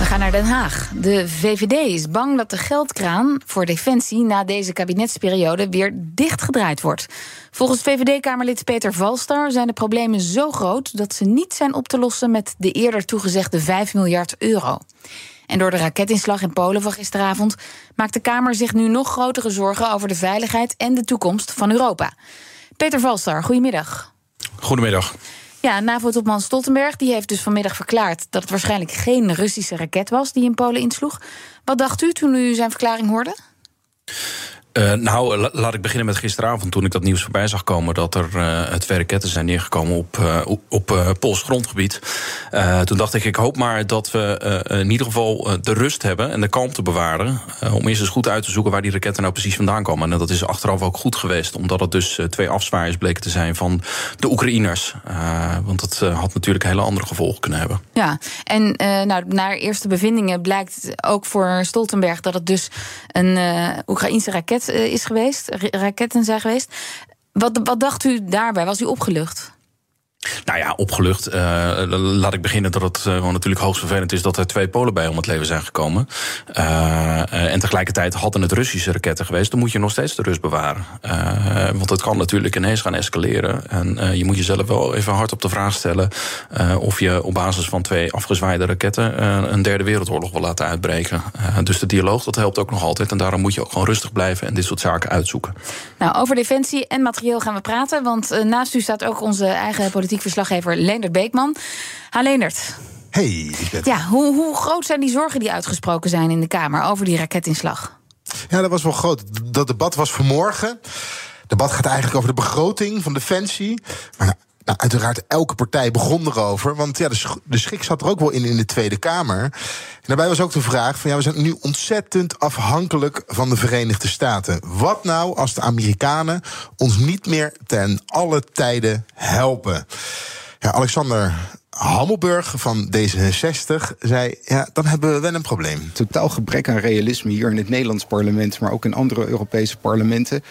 We gaan naar Den Haag. De VVD is bang dat de geldkraan voor defensie na deze kabinetsperiode weer dichtgedraaid wordt. Volgens VVD-Kamerlid Peter Valstar zijn de problemen zo groot dat ze niet zijn op te lossen met de eerder toegezegde 5 miljard euro. En door de raketinslag in Polen van gisteravond maakt de Kamer zich nu nog grotere zorgen over de veiligheid en de toekomst van Europa. Peter Valstar, goedemiddag. Goedemiddag. Ja, NAVO-topman Stoltenberg die heeft dus vanmiddag verklaard dat het waarschijnlijk geen Russische raket was die in Polen insloeg. Wat dacht u toen u zijn verklaring hoorde? Uh, nou, la laat ik beginnen met gisteravond toen ik dat nieuws voorbij zag komen dat er uh, twee raketten zijn neergekomen op, uh, op Pools grondgebied. toen dacht ik, ik hoop maar dat we in ieder geval de rust hebben en de kalmte bewaren. om eerst eens goed uit te zoeken waar die raketten nou precies vandaan komen. En dat is achteraf ook goed geweest, omdat het dus twee afzwaaiers bleken te zijn van de Oekraïners. want dat had natuurlijk hele andere gevolgen kunnen hebben. Ja, en nou, naar eerste bevindingen blijkt ook voor Stoltenberg dat het dus een Oekraïnse raket is geweest, raketten zijn geweest. Wat, wat dacht u daarbij? Was u opgelucht? Nou ja, opgelucht. Uh, laat ik beginnen dat het uh, gewoon natuurlijk hoogst vervelend is dat er twee Polen bij om het leven zijn gekomen. Uh, en tegelijkertijd hadden het Russische raketten geweest, dan moet je nog steeds de rust bewaren. want het kan natuurlijk ineens gaan escaleren. En je moet jezelf wel even hard op de vraag stellen of je op basis van twee afgezwaaide raketten een derde wereldoorlog wil laten uitbreken. dus de dialoog dat helpt ook nog altijd. En daarom moet je ook gewoon rustig blijven en dit soort zaken uitzoeken. Nou, over defensie en materieel gaan we praten. Want naast u staat ook onze eigen politiek politiek verslaggever Leendert Beekman. Ha, Leendert. Hey, Ja, hoe, hoe groot zijn die zorgen die uitgesproken zijn in de Kamer over die raketinslag? Ja, dat was wel groot. Dat debat was vanmorgen. Het debat gaat eigenlijk over de begroting van Defensie. Maar nou, uiteraard, elke partij begon erover. Want ja, de, schik zat er ook wel in in de Tweede Kamer. En daarbij was ook de vraag: van ja, we zijn nu ontzettend afhankelijk van de Verenigde Staten. Wat nou als de Amerikanen ons niet meer ten alle tijden helpen? Ja, Alexander Hammelburg van D66 zei: Ja, dan hebben we wel een probleem. Totaal gebrek aan realisme hier in het Nederlands parlement, maar ook in andere Europese parlementen.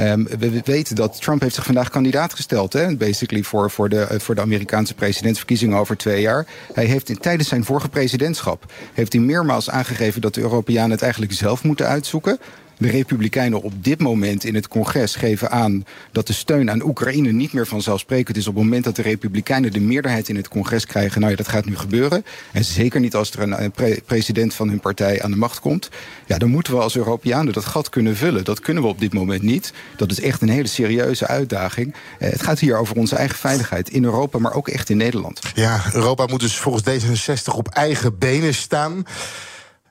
Um, we weten dat Trump heeft zich vandaag kandidaat gesteld, hè, basically voor, voor, de, voor de Amerikaanse presidentsverkiezingen over twee jaar. Hij heeft in, tijdens zijn vorige presidentschap heeft hij meermaals aangegeven dat de Europeanen het eigenlijk zelf moeten uitzoeken. De Republikeinen op dit moment in het congres geven aan dat de steun aan Oekraïne niet meer vanzelfsprekend is op het moment dat de Republikeinen de meerderheid in het congres krijgen. Nou ja, dat gaat nu gebeuren. En zeker niet als er een president van hun partij aan de macht komt. Ja, dan moeten we als Europeanen dat gat kunnen vullen. Dat kunnen we op dit moment niet. Dat is echt een hele serieuze uitdaging. Eh, het gaat hier over onze eigen veiligheid in Europa, maar ook echt in Nederland. Ja, Europa moet dus volgens D66 op eigen benen staan.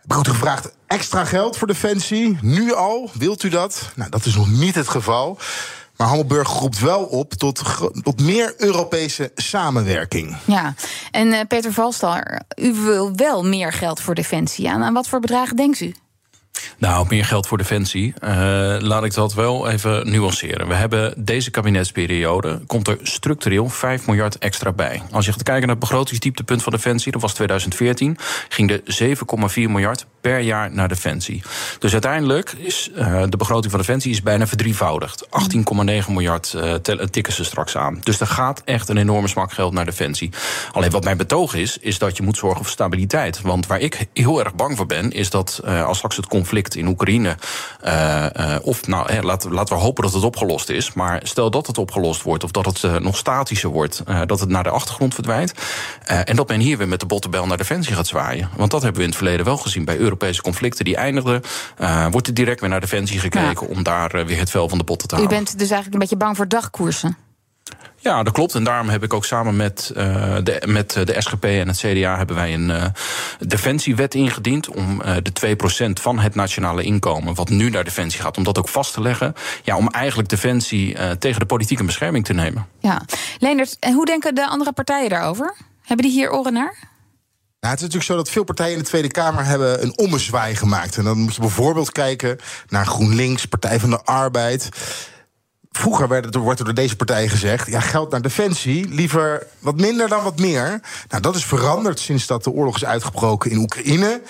Heb gevraagd extra geld voor Defensie. Nu al, wilt u dat? Nou, dat is nog niet het geval. Maar Hammelburg roept wel op tot, tot meer Europese samenwerking. Ja, en uh, Peter Valstar, u wil wel meer geld voor Defensie. Aan, aan wat voor bedragen denkt u? Nou, meer geld voor defensie. Uh, laat ik dat wel even nuanceren. We hebben deze kabinetsperiode, komt er structureel 5 miljard extra bij. Als je gaat kijken naar het begrotingsdieptepunt van defensie, dat was 2014, ging er 7,4 miljard per jaar naar defensie. Dus uiteindelijk is uh, de begroting van defensie is bijna verdrievoudigd. 18,9 miljard uh, tikken ze straks aan. Dus er gaat echt een enorme smak geld naar defensie. Alleen wat mijn betoog is, is dat je moet zorgen voor stabiliteit. Want waar ik heel erg bang voor ben, is dat als straks het conflict in Oekraïne. Of nou, hè, laten, laten we hopen dat het opgelost is. Maar stel dat het opgelost wordt, of dat het nog statischer wordt, dat het naar de achtergrond verdwijnt. en dat men hier weer met de bottenbel naar defensie gaat zwaaien. Want dat hebben we in het verleden wel gezien bij Europese conflicten die eindigden. wordt er direct weer naar defensie gekeken om daar weer het vel van de potten te halen. U bent dus eigenlijk een beetje bang voor dagkoersen? Ja, dat klopt. En daarom heb ik ook samen met, uh, de, met de SGP en het CDA hebben wij een uh, defensiewet ingediend om uh, de 2% van het nationale inkomen, wat nu naar defensie gaat, om dat ook vast te leggen. Ja, om eigenlijk defensie tegen de politieke bescherming te nemen. Ja, Leendert, hoe denken de andere partijen daarover? Hebben die hier oren naar? Nou, het is natuurlijk zo dat veel partijen in de Tweede Kamer hebben een ommezwaai gemaakt. En dan moet je bijvoorbeeld kijken naar GroenLinks, Partij van de Arbeid. Vroeger werd er, wordt er door deze partijen gezegd: ja, geld naar defensie, liever wat minder dan wat meer. Nou, dat is veranderd sinds dat de oorlog is uitgebroken in Oekraïne.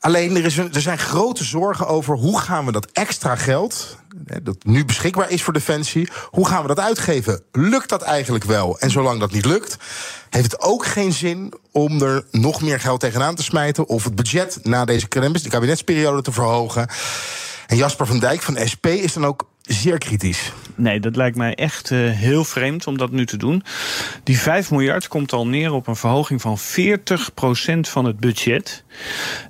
Alleen er, is een, er zijn grote zorgen over hoe gaan we dat extra geld, dat nu beschikbaar is voor defensie, hoe gaan we dat uitgeven? Lukt dat eigenlijk wel? En zolang dat niet lukt, heeft het ook geen zin om er nog meer geld tegenaan te smijten of het budget na deze de kabinetsperiode te verhogen. En Jasper van Dijk van SP is dan ook zeer kritisch. Nee, dat lijkt mij echt uh, heel vreemd om dat nu te doen. Die 5 miljard komt al neer op een verhoging van 40% van het budget.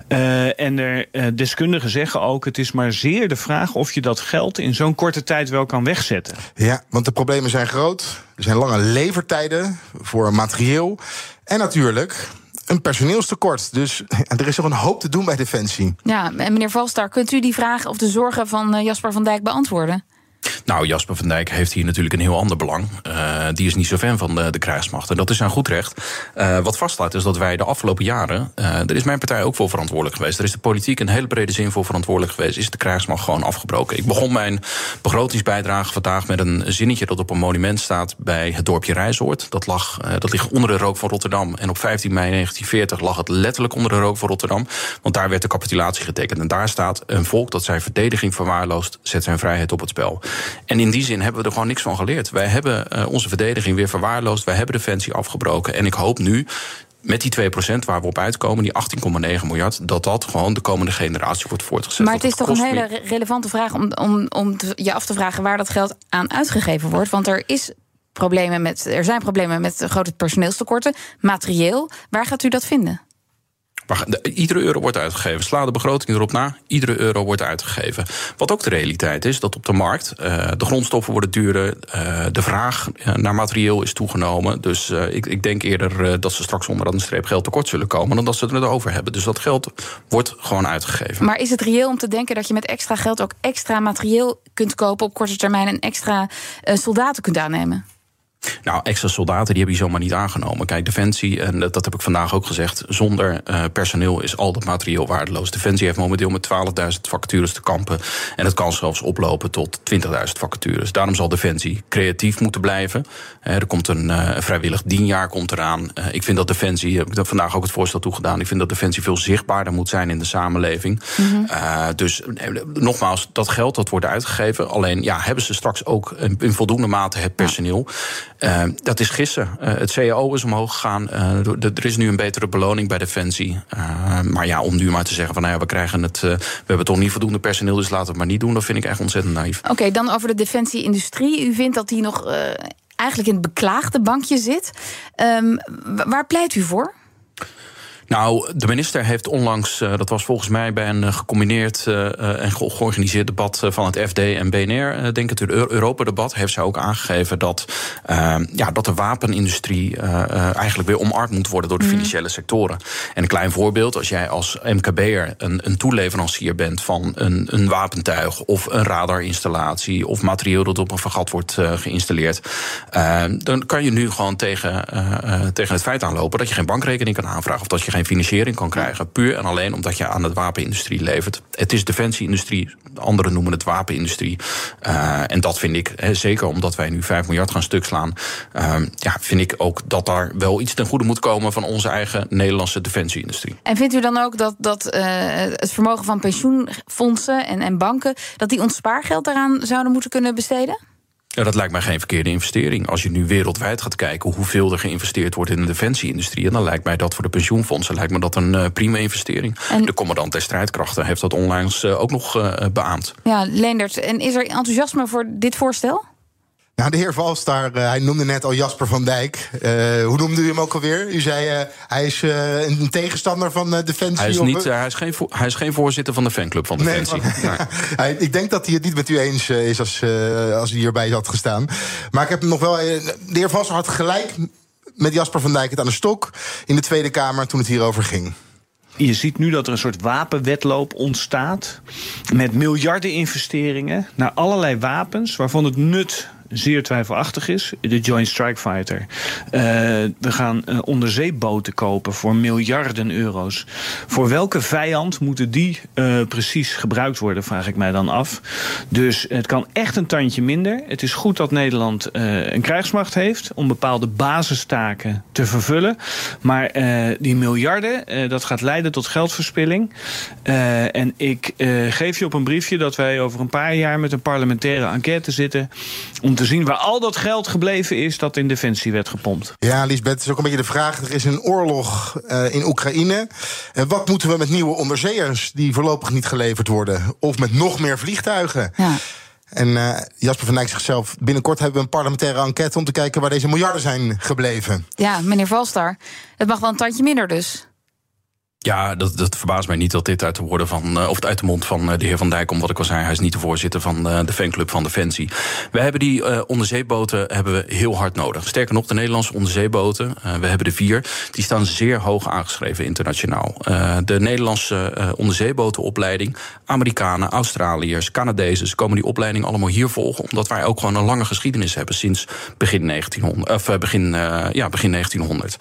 Uh, en er, uh, deskundigen zeggen ook: het is maar zeer de vraag of je dat geld in zo'n korte tijd wel kan wegzetten. Ja, want de problemen zijn groot. Er zijn lange levertijden voor materieel. En natuurlijk, een personeelstekort. Dus er is nog een hoop te doen bij Defensie. Ja, en meneer Valstar, kunt u die vraag of de zorgen van Jasper van Dijk beantwoorden? Nou, Jasper van Dijk heeft hier natuurlijk een heel ander belang. Uh, die is niet zo fan van de, de krijgsmacht. En dat is aan goed recht. Uh, wat vaststaat is dat wij de afgelopen jaren. Uh, daar is mijn partij ook voor verantwoordelijk geweest. Er is de politiek in hele brede zin voor verantwoordelijk geweest. Is de krijgsmacht gewoon afgebroken. Ik begon mijn begrotingsbijdrage vandaag met een zinnetje dat op een monument staat bij het dorpje Rijsoord. Dat, lag, dat ligt onder de rook van Rotterdam. En op 15 mei 1940 lag het letterlijk onder de rook van Rotterdam. Want daar werd de capitulatie getekend. En daar staat een volk dat zijn verdediging verwaarloost, zet zijn vrijheid op het spel. En in die zin hebben we er gewoon niks van geleerd. Wij hebben uh, onze verdediging weer verwaarloosd. Wij hebben defensie afgebroken. En ik hoop nu met die 2% waar we op uitkomen, die 18,9 miljard, dat dat gewoon de komende generatie wordt voortgezet. Maar het is toch een hele relevante vraag om, om, om je af te vragen waar dat geld aan uitgegeven wordt. Want er is problemen met, er zijn problemen met grote personeelstekorten, materieel. Waar gaat u dat vinden? Iedere euro wordt uitgegeven. Sla de begroting erop na. Iedere euro wordt uitgegeven. Wat ook de realiteit is, dat op de markt uh, de grondstoffen worden duurder. Uh, de vraag uh, naar materieel is toegenomen. Dus ik, ik, denk eerder dat ze straks onder een streep geld tekort zullen komen. dan dat ze het erover hebben. Dus dat geld wordt gewoon uitgegeven. Maar is het reëel om te denken dat je met extra geld ook extra materieel kunt kopen op korte termijn en extra soldaten kunt aannemen? Nou, extra soldaten die heb je zomaar niet aangenomen. Kijk, Defensie, en dat, heb ik vandaag ook gezegd... zonder uh, personeel is al dat materieel waardeloos. Defensie heeft momenteel met 12.000 vacatures te kampen... en het kan zelfs oplopen tot 20.000 vacatures. Daarom zal Defensie creatief moeten blijven. Uh, er komt een uh, vrijwillig dienjaar komt eraan. ik vind dat Defensie, heb ik vandaag ook het voorstel toegedaan... ik vind dat Defensie veel zichtbaarder moet zijn in de samenleving. Mm -hmm. dus nogmaals, dat geld dat wordt uitgegeven... alleen ja, hebben ze straks ook in, in voldoende mate het personeel... Uh, dat is gissen. Uh, het CAO is omhoog gegaan. Uh, er is nu een betere beloning bij Defensie. maar ja, om nu maar te zeggen van nou ja, we krijgen het. we hebben toch niet voldoende personeel, dus laten we het maar niet doen. Dat vind ik echt ontzettend naïef. Oké, dan over de defensie-industrie. U vindt dat die nog eigenlijk in het beklaagde bankje zit. Um, waar pleit u voor? Nou, de minister heeft onlangs, uh, dat was volgens mij bij een gecombineerd uh, en georganiseerd debat van het FD en BNR, denk ik, het Europa-debat, heeft zij ook aangegeven dat, ja, dat de wapenindustrie eigenlijk weer omarmd moet worden door de mhm. financiële sectoren. En een klein voorbeeld, als jij als MKB'er een, een toeleverancier bent van een, een wapentuig of een radarinstallatie of materieel dat op een vergat wordt geïnstalleerd, dan kan je nu gewoon tegen, tegen het feit aanlopen dat je geen bankrekening kan aanvragen of dat je geen financiering kan krijgen. Puur en alleen omdat je aan de wapenindustrie levert. Het is defensieindustrie, anderen noemen het wapenindustrie. Uh, en dat vind ik, zeker omdat wij nu 5 miljard gaan stuk slaan, uh, ja, vind ik ook dat daar wel iets ten goede moet komen van onze eigen Nederlandse defensieindustrie. En vindt u dan ook dat, dat uh, het vermogen van pensioenfondsen en, en banken, dat die ons spaargeld daaraan zouden moeten kunnen besteden? Ja, dat lijkt mij geen verkeerde investering. Als je nu wereldwijd gaat kijken hoeveel er geïnvesteerd wordt in de defensieindustrie, dan lijkt mij dat voor de pensioenfondsen lijkt me dat een uh, prima investering. En de commandant der strijdkrachten heeft dat onlangs uh, ook nog uh, beaamd. Ja, Leendert, en is er enthousiasme voor dit voorstel? Nou, de heer Valstar, uh, hij noemde net al Jasper van Dijk. Uh, hoe noemde u hem ook alweer? U zei uh, hij is een tegenstander van Defensie. Hij is, niet, hij, is geen, hij is geen voorzitter van de fanclub van Defensie. Nee, maar, ik denk dat hij het niet met u eens is als, als hij hierbij had gestaan. Maar ik heb hem nog wel. de heer Valstar had gelijk met Jasper van Dijk het aan de stok in de Tweede Kamer toen het hierover ging. Je ziet nu dat er een soort wapenwetloop ontstaat. Met miljarden investeringen naar allerlei wapens waarvan het nut zeer twijfelachtig is. De Joint Strike Fighter. Uh, we gaan uh, onderzeeboten kopen voor miljarden euro's. Voor welke vijand moeten die uh, precies gebruikt worden, vraag ik mij dan af. Dus het kan echt een tandje minder. Het is goed dat Nederland een krijgsmacht heeft om bepaalde basistaken te vervullen. Maar die miljarden, dat gaat leiden tot geldverspilling. en ik geef je op een briefje dat wij over een paar jaar met een parlementaire enquête zitten. Om te zien waar al dat geld gebleven is dat in defensie werd gepompt. Ja, Lisbeth, het is ook een beetje de vraag. Er is een oorlog uh, in Oekraïne. En wat moeten we met nieuwe onderzeeërs die voorlopig niet geleverd worden? Of met nog meer vliegtuigen? Ja. En uh, Jasper van Dijk zichzelf, binnenkort hebben we een parlementaire enquête om te kijken waar deze miljarden zijn gebleven. Ja, meneer Valstar, het mag wel een tandje minder dus. Ja, dat, dat verbaast mij niet dat dit uit de woorden van, uh, of uit de mond van uh, de heer Van Dijk komt. Wat ik al zei, hij is niet de voorzitter van uh, de fanclub van Defensie. We hebben die onderzeeboten hebben we heel hard nodig. Sterker nog, de Nederlandse onderzeeboten, we hebben de vier, die staan zeer hoog aangeschreven internationaal. de Nederlandse onderzeebotenopleiding, Amerikanen, Australiërs, Canadezen, komen die opleiding allemaal hier volgen, omdat wij ook gewoon een lange geschiedenis hebben sinds begin 1900, of begin, ja, begin 1900.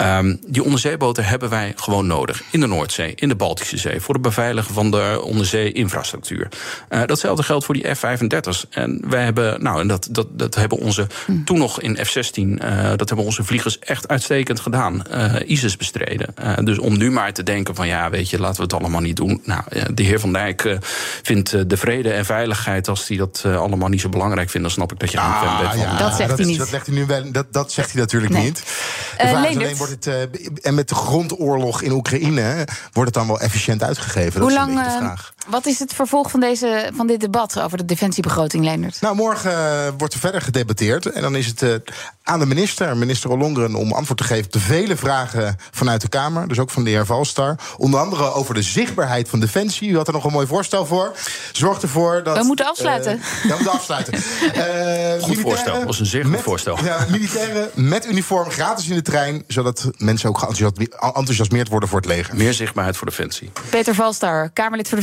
Um, die onderzeeboten hebben wij gewoon nodig in de Noordzee, in de Baltische Zee, voor het beveiligen van de onderzee-infrastructuur. Uh, datzelfde geldt voor die F-35's. En wij hebben, nou, en dat, dat, dat hebben onze hm. toen nog in F-16, uh, dat hebben onze vliegers echt uitstekend gedaan. Uh, ISIS bestreden. dus om nu maar te denken van ja, weet je, laten we het allemaal niet doen. Nou, de heer Van Dijk vindt de vrede en veiligheid, als hij dat allemaal niet zo belangrijk vindt, dan snap ik dat je aan ah, bent. Ja, dat zegt dat hij niet. Dat, legt hij nu wel, dat, dat zegt hij natuurlijk nee. niet. De vraag is alleen wordt het, en met de grondoorlog in Oekraïne Oekraïne wordt het dan wel efficiënt uitgegeven? Hoe lang, uh, wat is het vervolg van, deze, van dit debat over de defensiebegroting, Leendert? Nou, morgen uh, wordt er verder gedebatteerd. En dan is het uh, aan de minister, minister Ollongren, om antwoord te geven op de vele vragen vanuit de Kamer. Dus ook van de heer Valstar. Onder andere over de zichtbaarheid van defensie. U had er nog een mooi voorstel voor. Zorg ervoor dat. We moeten afsluiten. Uh, we moeten afsluiten. goed voorstel. Dat was een zeer goed met, voorstel. Ja, militairen met uniform gratis in de trein. Zodat mensen ook enthousiasmeerd worden voor het leger. Meer zichtbaarheid voor defensie. Peter Valstar, Kamerlid voor de